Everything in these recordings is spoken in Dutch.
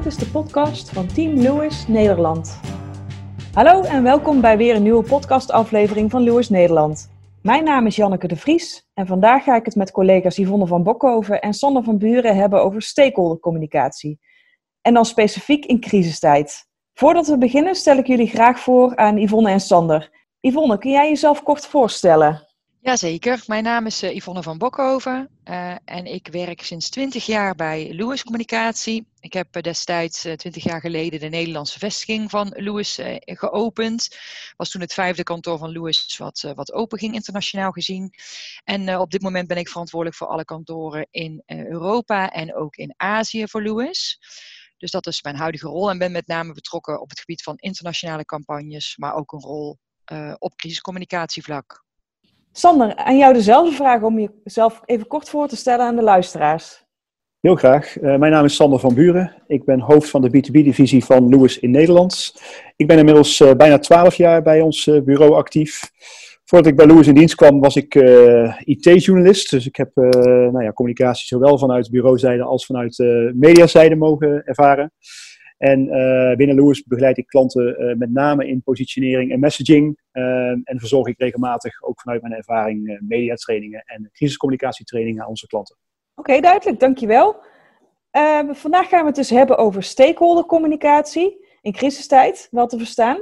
Dit is de podcast van Team Lewis Nederland. Hallo en welkom bij weer een nieuwe podcastaflevering van Lewis Nederland. Mijn naam is Janneke de Vries en vandaag ga ik het met collega's Yvonne van Bokhoven en Sander van Buren hebben over stakeholdercommunicatie. En dan specifiek in crisistijd. Voordat we beginnen stel ik jullie graag voor aan Yvonne en Sander. Yvonne, kun jij jezelf kort voorstellen? Jazeker, mijn naam is uh, Yvonne van Bokhoven uh, en ik werk sinds 20 jaar bij Lewis Communicatie. Ik heb uh, destijds 20 jaar geleden de Nederlandse vestiging van Lewis geopend. Was toen het vijfde kantoor van Lewis wat, wat open ging internationaal gezien. En op dit moment ben ik verantwoordelijk voor alle kantoren in Europa en ook in Azië voor Lewis. Dus dat is mijn huidige rol en ben met name betrokken op het gebied van internationale campagnes, maar ook een rol op crisiscommunicatievlak. Sander, aan jou dezelfde vraag om jezelf even kort voor te stellen aan de luisteraars. Heel graag. Uh, mijn naam is Sander van Buren. Ik ben hoofd van de B2B-divisie van Lewis in Nederland. Ik ben inmiddels uh, bijna twaalf jaar bij ons uh, bureau actief. Voordat ik bij Lewis in dienst kwam, was ik IT-journalist. Dus ik heb nou ja, communicatie zowel vanuit bureauzijde als vanuit mediazijde mogen ervaren. En uh, binnen Lewis begeleid ik klanten uh, met name in positionering en messaging. Uh, en verzorg ik regelmatig ook vanuit mijn ervaring mediatrainingen en crisiscommunicatietrainingen aan onze klanten. Oké, duidelijk, dankjewel. vandaag gaan we het dus hebben over stakeholdercommunicatie in crisistijd, wel te verstaan.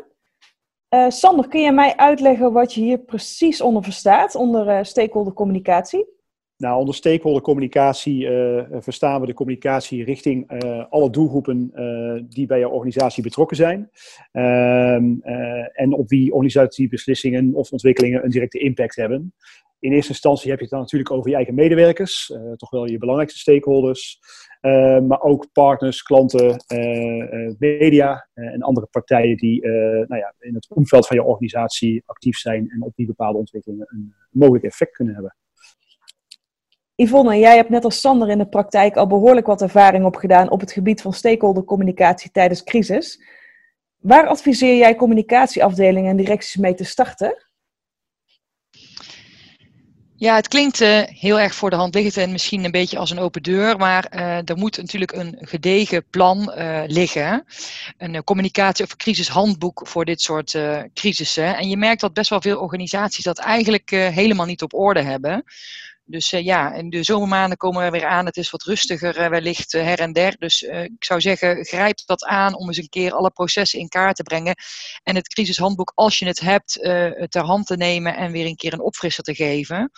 Sander, kun je mij uitleggen wat je hier precies onder verstaat, onder stakeholdercommunicatie? Nou, onder stakeholdercommunicatie uh, verstaan we de communicatie richting uh, alle doelgroepen uh, die bij jouw organisatie betrokken zijn. Ehm, en op wie organisatiebeslissingen of ontwikkelingen een directe impact hebben. In eerste instantie heb je het dan natuurlijk over je eigen medewerkers, toch wel je belangrijkste stakeholders. maar ook partners, klanten, media en andere partijen die nou ja, in het omveld van je organisatie actief zijn en op die bepaalde ontwikkelingen een mogelijk effect kunnen hebben. Yvonne, jij hebt net als Sander in de praktijk al behoorlijk wat ervaring opgedaan op het gebied van stakeholdercommunicatie tijdens crisis. Waar adviseer jij communicatieafdelingen en directies mee te starten? Ja, het klinkt uh, heel erg voor de hand liggend en misschien een beetje als een open deur, maar uh, er moet natuurlijk een gedegen plan uh, liggen. Een communicatie- of crisishandboek voor dit soort crisissen. En je merkt dat best wel veel organisaties dat eigenlijk helemaal niet op orde hebben. Dus uh, ja, in de zomermaanden komen we weer aan. Het is wat rustiger uh, wellicht uh, her en der. Dus ik zou zeggen, grijp dat aan om eens een keer alle processen in kaart te brengen. En het crisishandboek, als je het hebt, ter hand te nemen en weer een keer een opfrisser te geven.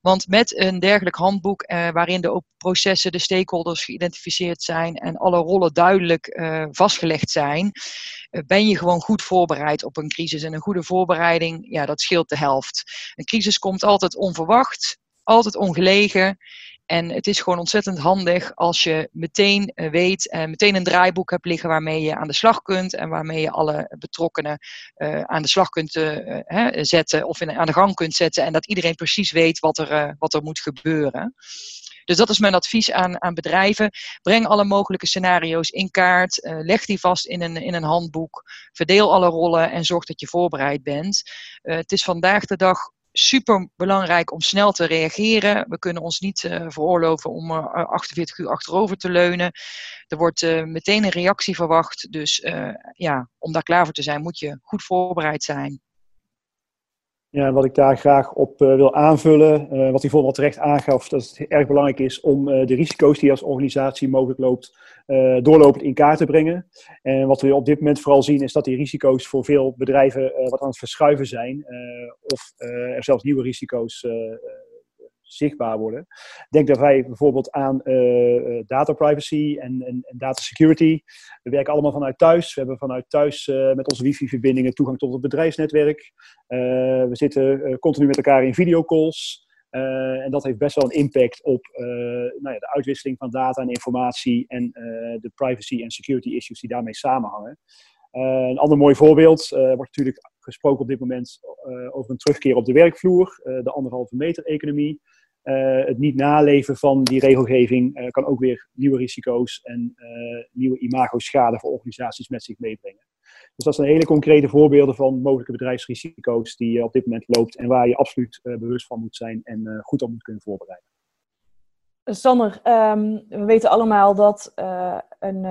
Want met een dergelijk handboek, waarin de processen, de stakeholders geïdentificeerd zijn en alle rollen duidelijk vastgelegd zijn, ben je gewoon goed voorbereid op een crisis. En een goede voorbereiding, ja, dat scheelt de helft. Een crisis komt altijd onverwacht altijd ongelegen. En het is gewoon ontzettend handig als je meteen eh, weet en meteen een draaiboek hebt liggen waarmee je aan de slag kunt en waarmee je alle betrokkenen uh, aan de slag kunt uh, zetten of in, aan de gang kunt zetten en dat iedereen precies weet wat er, wat er moet gebeuren. Dus dat is mijn advies aan, aan bedrijven. Breng alle mogelijke scenario's in kaart. leg die vast in een, in een handboek. Verdeel alle rollen en zorg dat je voorbereid bent. het is vandaag de dag super belangrijk om snel te reageren. We kunnen ons niet uh, veroorloven om uh, eh, 48 uur achterover te leunen. Er wordt meteen een reactie verwacht. Dus ja, om daar klaar voor te zijn, moet je goed voorbereid zijn. Ja, wat ik daar graag op uh, wil aanvullen, uh, wat hij wat terecht aangaf, dat het erg belangrijk is om uh, de risico's die als organisatie mogelijk loopt, doorlopend in kaart te brengen. En wat we op dit moment vooral zien, is dat die risico's voor veel bedrijven wat aan het verschuiven zijn, of er zelfs nieuwe risico's zichtbaar worden. Denk daarbij bijvoorbeeld aan uh, data privacy en, en, data security. We werken allemaal vanuit thuis. We hebben vanuit thuis uh, met onze wifi-verbindingen toegang tot het bedrijfsnetwerk. we zitten continu met elkaar in videocalls. en dat heeft best wel een impact op nou ja, de uitwisseling van data en informatie en de privacy en security issues die daarmee samenhangen. een ander mooi voorbeeld wordt natuurlijk gesproken op dit moment over een terugkeer op de werkvloer, de anderhalve meter economie. Uh, het niet naleven van die regelgeving uh, kan ook weer nieuwe risico's en uh, nieuwe imago-schade voor organisaties met zich meebrengen. Dus dat zijn hele concrete voorbeelden van mogelijke bedrijfsrisico's die je op dit moment loopt en waar je absoluut bewust van moet zijn en goed op moet kunnen voorbereiden. Sander, um, we weten allemaal dat een,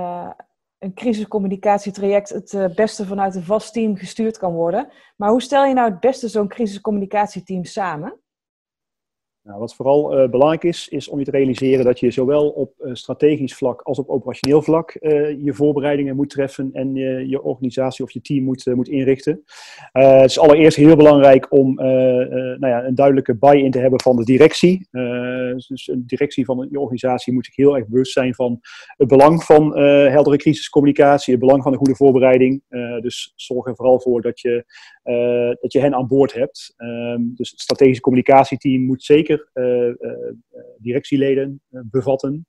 een crisiscommunicatietraject het beste vanuit een vast team gestuurd kan worden. Maar hoe stel je nou het beste zo'n crisiscommunicatieteam samen? Nou, wat vooral uh, belangrijk is, is om je te realiseren dat je zowel op uh, strategisch vlak als op operationeel vlak uh, je voorbereidingen moet treffen en je, je organisatie of je team moet, moet inrichten. het is allereerst heel belangrijk om nou ja, een duidelijke buy-in te hebben van de directie. dus een directie van je organisatie moet zich heel erg bewust zijn van het belang van heldere crisiscommunicatie, het belang van een goede voorbereiding. dus zorg er vooral voor dat je, dat je hen aan boord hebt. Ehm, dus het strategische communicatieteam moet zeker eh, eh, directieleden eh, bevatten.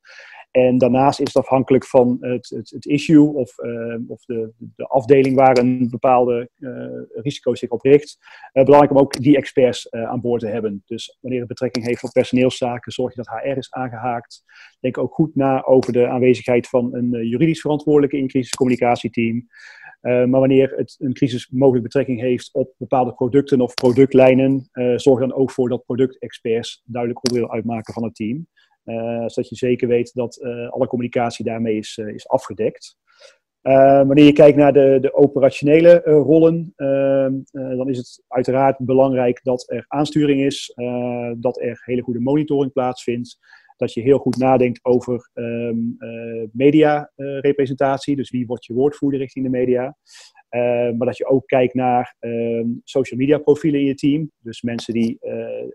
En daarnaast is het afhankelijk van het, het, het issue of, of de, de, afdeling waar een bepaalde risico zich op richt. belangrijk om ook die experts aan boord te hebben. Dus wanneer het betrekking heeft op personeelszaken, zorg je dat HR is aangehaakt. Denk ook goed na over de aanwezigheid van een juridisch verantwoordelijke in crisiscommunicatieteam. Uh, maar wanneer het een crisis mogelijk betrekking heeft op bepaalde producten of productlijnen, uh, zorg dan ook voor dat productexperts duidelijk onderdeel uitmaken van het team. Uh, zodat je zeker weet dat alle communicatie daarmee is, is afgedekt. wanneer je kijkt naar de, de operationele rollen, dan is het uiteraard belangrijk dat er aansturing is, dat er hele goede monitoring plaatsvindt dat je heel goed nadenkt over um, uh, mediarepresentatie. dus wie wordt je woordvoerder richting de media. Uh, maar dat je ook kijkt naar uh, social media profielen in je team. Dus mensen die eh,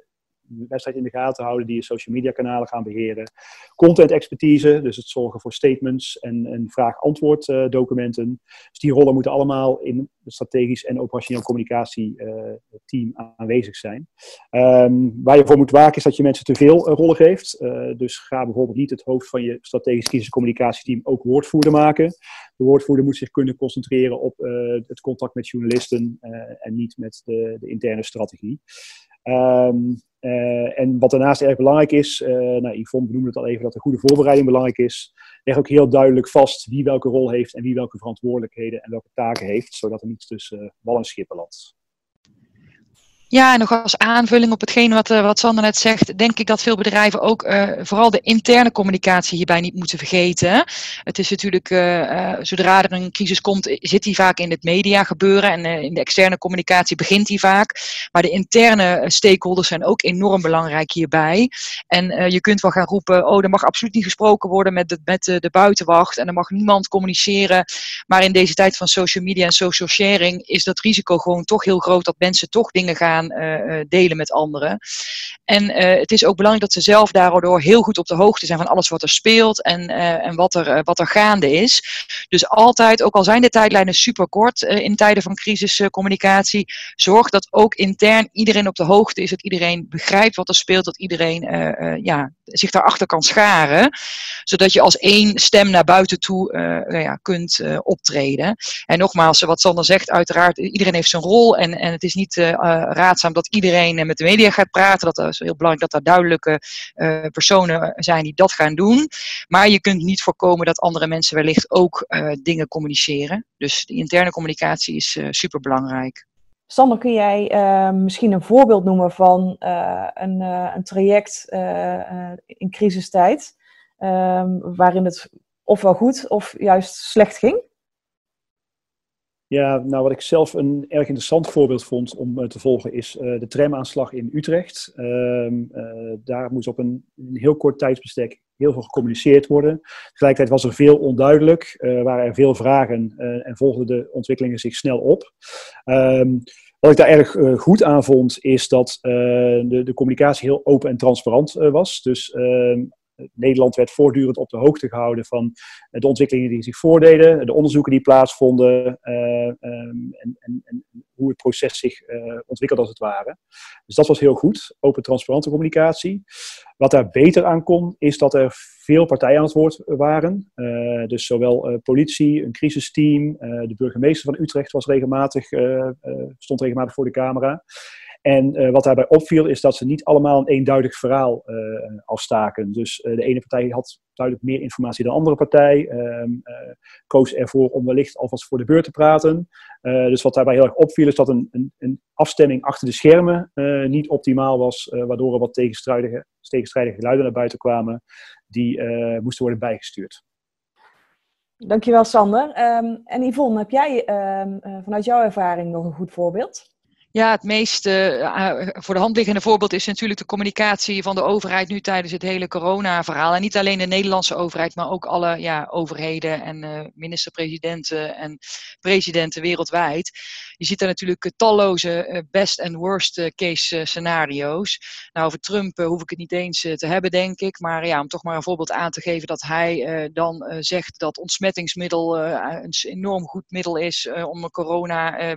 wedstrijd in de gaten houden, die je social media kanalen gaan beheren. Content expertise, dus het zorgen voor statements en, en vraag-antwoord uh, documenten. Dus die rollen moeten allemaal in het strategisch en operationeel communicatieteam uh, aanwezig zijn. Um, waar je voor moet waken is dat je mensen te veel uh, rollen geeft. dus ga bijvoorbeeld niet het hoofd van je strategisch crisiscommunicatieteam ook woordvoerder maken. De woordvoerder moet zich kunnen concentreren op het contact met journalisten en niet met de, de interne strategie. Um, uh, en wat daarnaast erg belangrijk is, uh, nou, Yvonne benoemde het al even, dat een goede voorbereiding belangrijk is. Leg ook heel duidelijk vast wie welke rol heeft en wie welke verantwoordelijkheden en welke taken heeft, zodat er niets tussen uh, wal en landt. Ja, en nog als aanvulling op hetgeen wat, uh, wat Sander net zegt, denk ik dat veel bedrijven ook uh, vooral de interne communicatie hierbij niet moeten vergeten. Het is natuurlijk, uh, zodra er een crisis komt, zit die vaak in het media gebeuren en in de externe communicatie begint die vaak. Maar de interne stakeholders zijn ook enorm belangrijk hierbij. En je kunt wel gaan roepen, oh, er mag absoluut niet gesproken worden met, de, met de, de buitenwacht en er mag niemand communiceren. Maar in deze tijd van social media en social sharing is dat risico gewoon toch heel groot dat mensen toch dingen gaan uh, delen met anderen. En uh, het is ook belangrijk dat ze zelf daardoor heel goed op de hoogte zijn van alles wat er speelt en, en wat, er, wat er gaande is. Dus altijd, ook al zijn de tijdlijnen super kort in tijden van crisiscommunicatie, zorg dat ook intern iedereen op de hoogte is, dat iedereen begrijpt wat er speelt, dat iedereen ja, zich daarachter kan scharen, zodat je als één stem naar buiten toe ja, kunt optreden. En nogmaals, wat Sander zegt, uiteraard, iedereen heeft zijn rol en, en het is niet raar dat iedereen met de media gaat praten. Dat is heel belangrijk dat er duidelijke uh, personen zijn die dat gaan doen. Maar je kunt niet voorkomen dat andere mensen wellicht ook uh, dingen communiceren. Dus de interne communicatie is super belangrijk. Sander, kun jij misschien een voorbeeld noemen van een, een, traject in crisistijd, waarin het ofwel goed of juist slecht ging? Ja, nou wat ik zelf een erg interessant voorbeeld vond om uh, te volgen is uh, de tramaanslag in Utrecht. Uh, daar moest op een, heel kort tijdsbestek heel veel gecommuniceerd worden. Tegelijkertijd was er veel onduidelijk, waren er veel vragen en volgden de ontwikkelingen zich snel op. Um, wat ik daar erg goed aan vond, is dat de, de, communicatie heel open en transparant was. Dus ehm, Nederland werd voortdurend op de hoogte gehouden van eh, de ontwikkelingen die zich voordeden, de onderzoeken die plaatsvonden uh, en, en, en, hoe het proces zich uh, ontwikkelde als het ware. Dus dat was heel goed, open, transparante communicatie. Wat daar beter aan kon, is dat er veel partijen aan het woord waren. Dus zowel politie, een crisisteam, de burgemeester van Utrecht was regelmatig, stond regelmatig voor de camera. En uh, wat daarbij opviel is dat ze niet allemaal een eenduidig verhaal uh, afstaken. Dus uh, de ene partij had duidelijk meer informatie dan de andere partij. Ehm, koos ervoor om wellicht alvast voor de beurt te praten. dus wat daarbij heel erg opviel is dat een, een, een afstemming achter de schermen niet optimaal was. waardoor er wat tegenstrijdige, tegenstrijdige geluiden naar buiten kwamen. Die moesten worden bijgestuurd. Dankjewel Sander. Um, en Yvonne, heb jij um, vanuit jouw ervaring nog een goed voorbeeld? Ja, het meest uh, voor de hand liggende voorbeeld is natuurlijk de communicatie van de overheid nu tijdens het hele corona-verhaal. En niet alleen de Nederlandse overheid, maar ook alle ja, overheden en uh, minister-presidenten en presidenten wereldwijd. Je ziet daar natuurlijk talloze best en worst case scenario's. Nou, over Trump hoef ik het niet eens te hebben, denk ik. Maar ja, om toch maar een voorbeeld aan te geven dat hij dan zegt dat ontsmettingsmiddel een enorm goed middel is om corona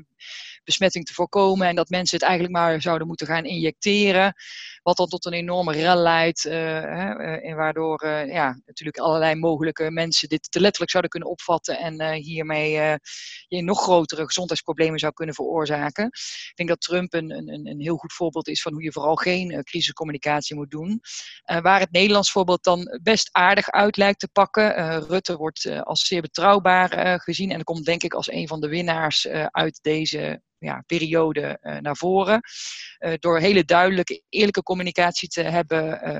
besmetting te voorkomen en dat mensen het eigenlijk maar zouden moeten gaan injecteren. Wat dan tot een enorme rel leidt uh, en waardoor uh, ja, natuurlijk allerlei mogelijke mensen dit te letterlijk zouden kunnen opvatten en hiermee je nog grotere gezondheidsproblemen zou kunnen veroorzaken. Ik denk dat Trump een, een, een heel goed voorbeeld is van hoe je vooral geen crisiscommunicatie moet doen. waar het Nederlands voorbeeld dan best aardig uit lijkt te pakken. Rutte wordt als zeer betrouwbaar gezien en komt denk ik als een van de winnaars uit deze ja, periode uh, naar voren. Uh, door hele duidelijke, eerlijke communicatie te hebben. Uh,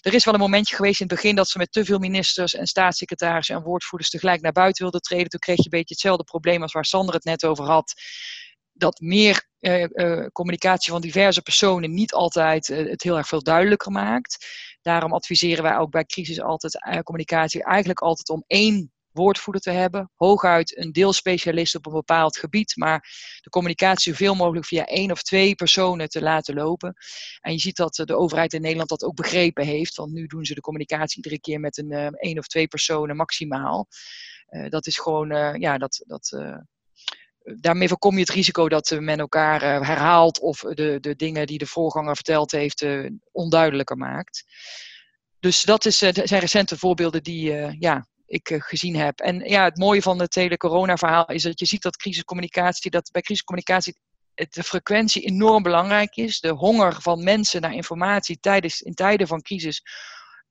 er is wel een momentje geweest in het begin dat ze met te veel ministers en staatssecretarissen en woordvoerders tegelijk naar buiten wilden treden. Toen kreeg je een beetje hetzelfde probleem als waar Sander het net over had. Dat meer communicatie van diverse personen niet altijd het heel erg veel duidelijker maakt. Daarom adviseren wij ook bij crisis altijd communicatie eigenlijk altijd om één woordvoerder te hebben. Hooguit een deelspecialist op een bepaald gebied, maar de communicatie zoveel mogelijk via één of twee personen te laten lopen. En je ziet dat de overheid in Nederland dat ook begrepen heeft, want nu doen ze de communicatie iedere keer met een uh, één of twee personen maximaal. Uh, dat is gewoon, ja, dat. dat daarmee voorkom je het risico dat men elkaar herhaalt of de, de dingen die de voorganger verteld heeft onduidelijker maakt. Dus dat is, zijn recente voorbeelden die, ja, ik uh, gezien heb. En ja, het mooie van het hele corona-verhaal is dat je ziet dat crisiscommunicatie, dat bij crisiscommunicatie de frequentie enorm belangrijk is. De honger van mensen naar informatie tijdens, in tijden van crisis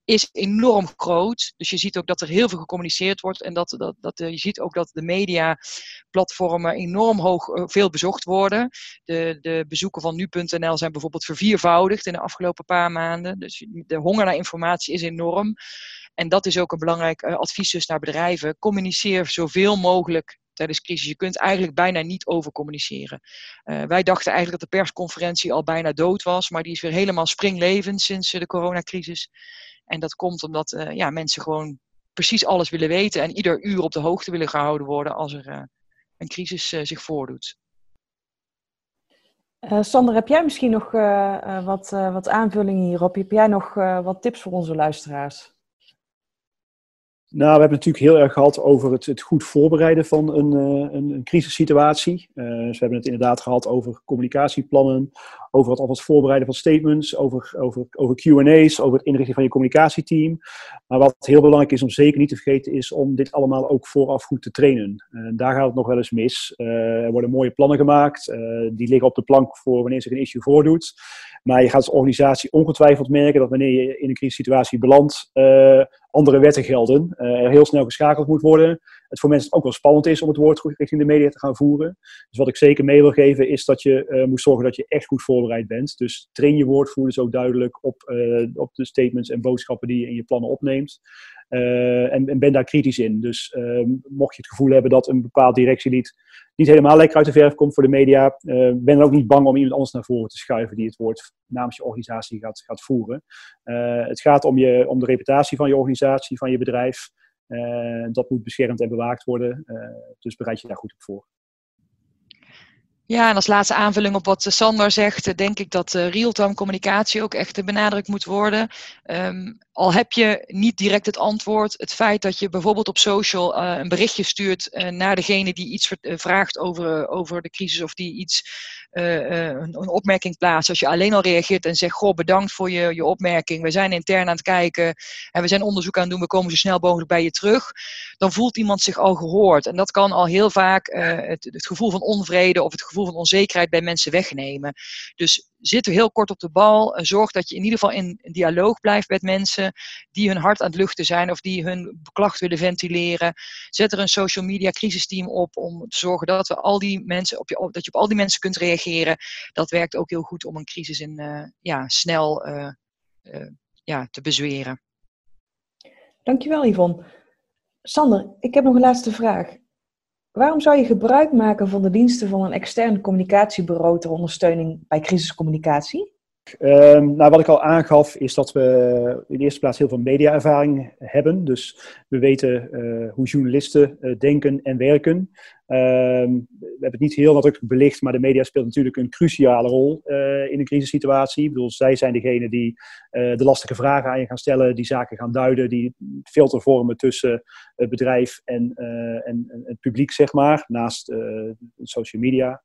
is enorm groot. Dus je ziet ook dat er heel veel gecommuniceerd wordt. En dat, dat, dat, je ziet ook dat de mediaplatformen enorm hoog uh, veel bezocht worden. De, de bezoeken van nu.nl zijn bijvoorbeeld verviervoudigd in de afgelopen paar maanden. Dus de honger naar informatie is enorm. En dat is ook een belangrijk uh, advies dus naar bedrijven. Communiceer zoveel mogelijk tijdens crisis. Je kunt eigenlijk bijna niet over communiceren. Uh, wij dachten eigenlijk dat de persconferentie al bijna dood was, maar die is weer helemaal springlevend sinds de coronacrisis. En dat komt omdat ja, mensen gewoon precies alles willen weten en ieder uur op de hoogte willen gehouden worden als er een crisis zich voordoet. Sander, heb jij misschien nog wat, wat aanvullingen hierop? Heb jij nog wat tips voor onze luisteraars? Nou, we hebben het natuurlijk heel erg gehad over het, het goed voorbereiden van een, uh, een, een crisissituatie. Dus we hebben het inderdaad gehad over communicatieplannen, over het alvast voorbereiden van statements, over, over, over QA's, over het inrichten van je communicatieteam. Maar wat heel belangrijk is om zeker niet te vergeten, is om dit allemaal ook vooraf goed te trainen. Uh, daar gaat het nog wel eens mis. er worden mooie plannen gemaakt, die liggen op de plank voor wanneer zich een issue voordoet. Maar je gaat als organisatie ongetwijfeld merken dat wanneer je in een crisissituatie belandt, andere wetten gelden. Uh, er heel snel geschakeld moet worden. Het voor mensen ook wel spannend is om het woord richting de media te gaan voeren. Dus wat ik zeker mee wil geven is dat je uh, moet zorgen dat je echt goed voorbereid bent. Dus train je woordvoerders ook duidelijk op, op de statements en boodschappen die je in je plannen opneemt. Uh, en, en, ben daar kritisch in. Dus uh, mocht je het gevoel hebben dat een bepaald directielid niet helemaal lekker uit de verf komt voor de media, uh, ben dan ook niet bang om iemand anders naar voren te schuiven die het woord namens je organisatie gaat, gaat voeren. het gaat om, je, om de reputatie van je organisatie, van je bedrijf. dat moet beschermd en bewaakt worden. dus bereid je daar goed op voor. Ja, en als laatste aanvulling op wat Sander zegt, denk ik dat real-time communicatie ook echt benadrukt moet worden. Um, al heb je niet direct het antwoord, het feit dat je bijvoorbeeld op social een berichtje stuurt naar degene die iets vraagt over, over de crisis of die iets, een, een, opmerking plaatst. Als je alleen al reageert en zegt, goh, bedankt voor je, je opmerking, we zijn intern aan het kijken en we zijn onderzoek aan het doen, we komen zo snel mogelijk bij je terug, dan voelt iemand zich al gehoord. En dat kan al heel vaak het, het gevoel van onvrede of het gevoel van onzekerheid bij mensen wegnemen. Dus zit er heel kort op de bal. Zorg dat je in ieder geval in dialoog blijft met mensen die hun hart aan het luchten zijn of die hun klacht willen ventileren. Zet er een social media crisisteam op om te zorgen dat, we al die mensen op je, dat je op al die mensen kunt reageren. Dat werkt ook heel goed om een crisis in, uh, ja, snel uh, ja, te bezweren. Dankjewel Yvonne. Sander, ik heb nog een laatste vraag. Waarom zou je gebruik maken van de diensten van een extern communicatiebureau ter ondersteuning bij crisiscommunicatie? Um, nou, wat ik al aangaf, is dat we in de eerste plaats heel veel mediaervaring hebben. Dus we weten uh, hoe journalisten uh, denken en werken. Um, we hebben het niet heel nadrukkelijk belicht, maar de media speelt natuurlijk een cruciale rol uh, in een crisissituatie. Ik bedoel, zij zijn degene die de lastige vragen aan je gaan stellen, die zaken gaan duiden, die filter vormen tussen het bedrijf en, en, en, het publiek, zeg maar, naast social media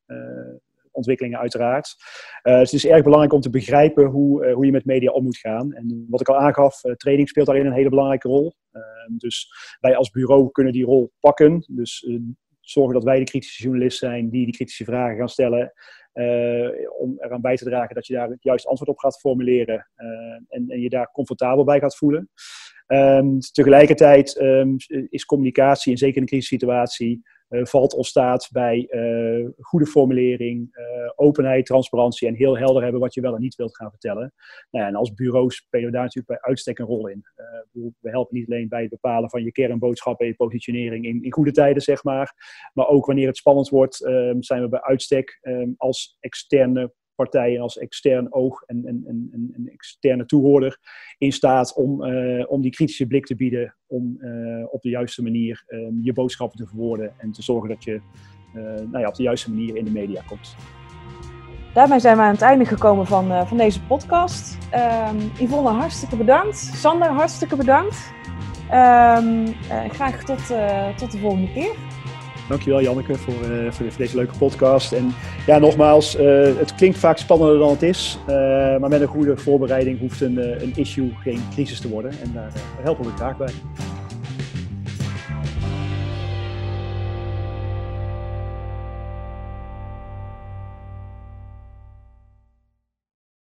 ontwikkelingen uiteraard. Uh, dus het is erg belangrijk om te begrijpen hoe, uh, hoe je met media om moet gaan. En wat ik al aangaf, uh, training speelt daarin een hele belangrijke rol. dus wij als bureau kunnen die rol pakken. Dus zorgen dat wij de kritische journalist zijn die die kritische vragen gaan stellen. om eraan bij te dragen dat je daar het juiste antwoord op gaat formuleren. en, en je daar comfortabel bij gaat voelen. Um, tegelijkertijd um, is communicatie, en zeker in een crisissituatie, valt of staat bij uh, goede formulering, uh, openheid, transparantie en heel helder hebben wat je wel en niet wilt gaan vertellen. Nou en als bureau spelen we daar natuurlijk bij uitstek een rol in. we helpen niet alleen bij het bepalen van je kernboodschap en je positionering in, in goede tijden, zeg maar. Maar ook wanneer het spannend wordt, um, zijn we bij uitstek um, als externe partijen als extern oog en, en, en, externe toehoorder in staat om, uh, om die kritische blik te bieden, om uh, op de juiste manier um, je boodschappen te verwoorden en te zorgen dat je uh, nou ja, op de juiste manier in de media komt. Daarmee zijn we aan het einde gekomen van, van deze podcast. Um, Yvonne, hartstikke bedankt. Sander, hartstikke bedankt. Um, graag tot, tot de volgende keer. Dankjewel Janneke voor, uh, voor, deze leuke podcast. En ja, nogmaals, uh, het klinkt vaak spannender dan het is. Uh, maar met een goede voorbereiding hoeft een, een issue geen crisis te worden. En daar helpen we graag bij.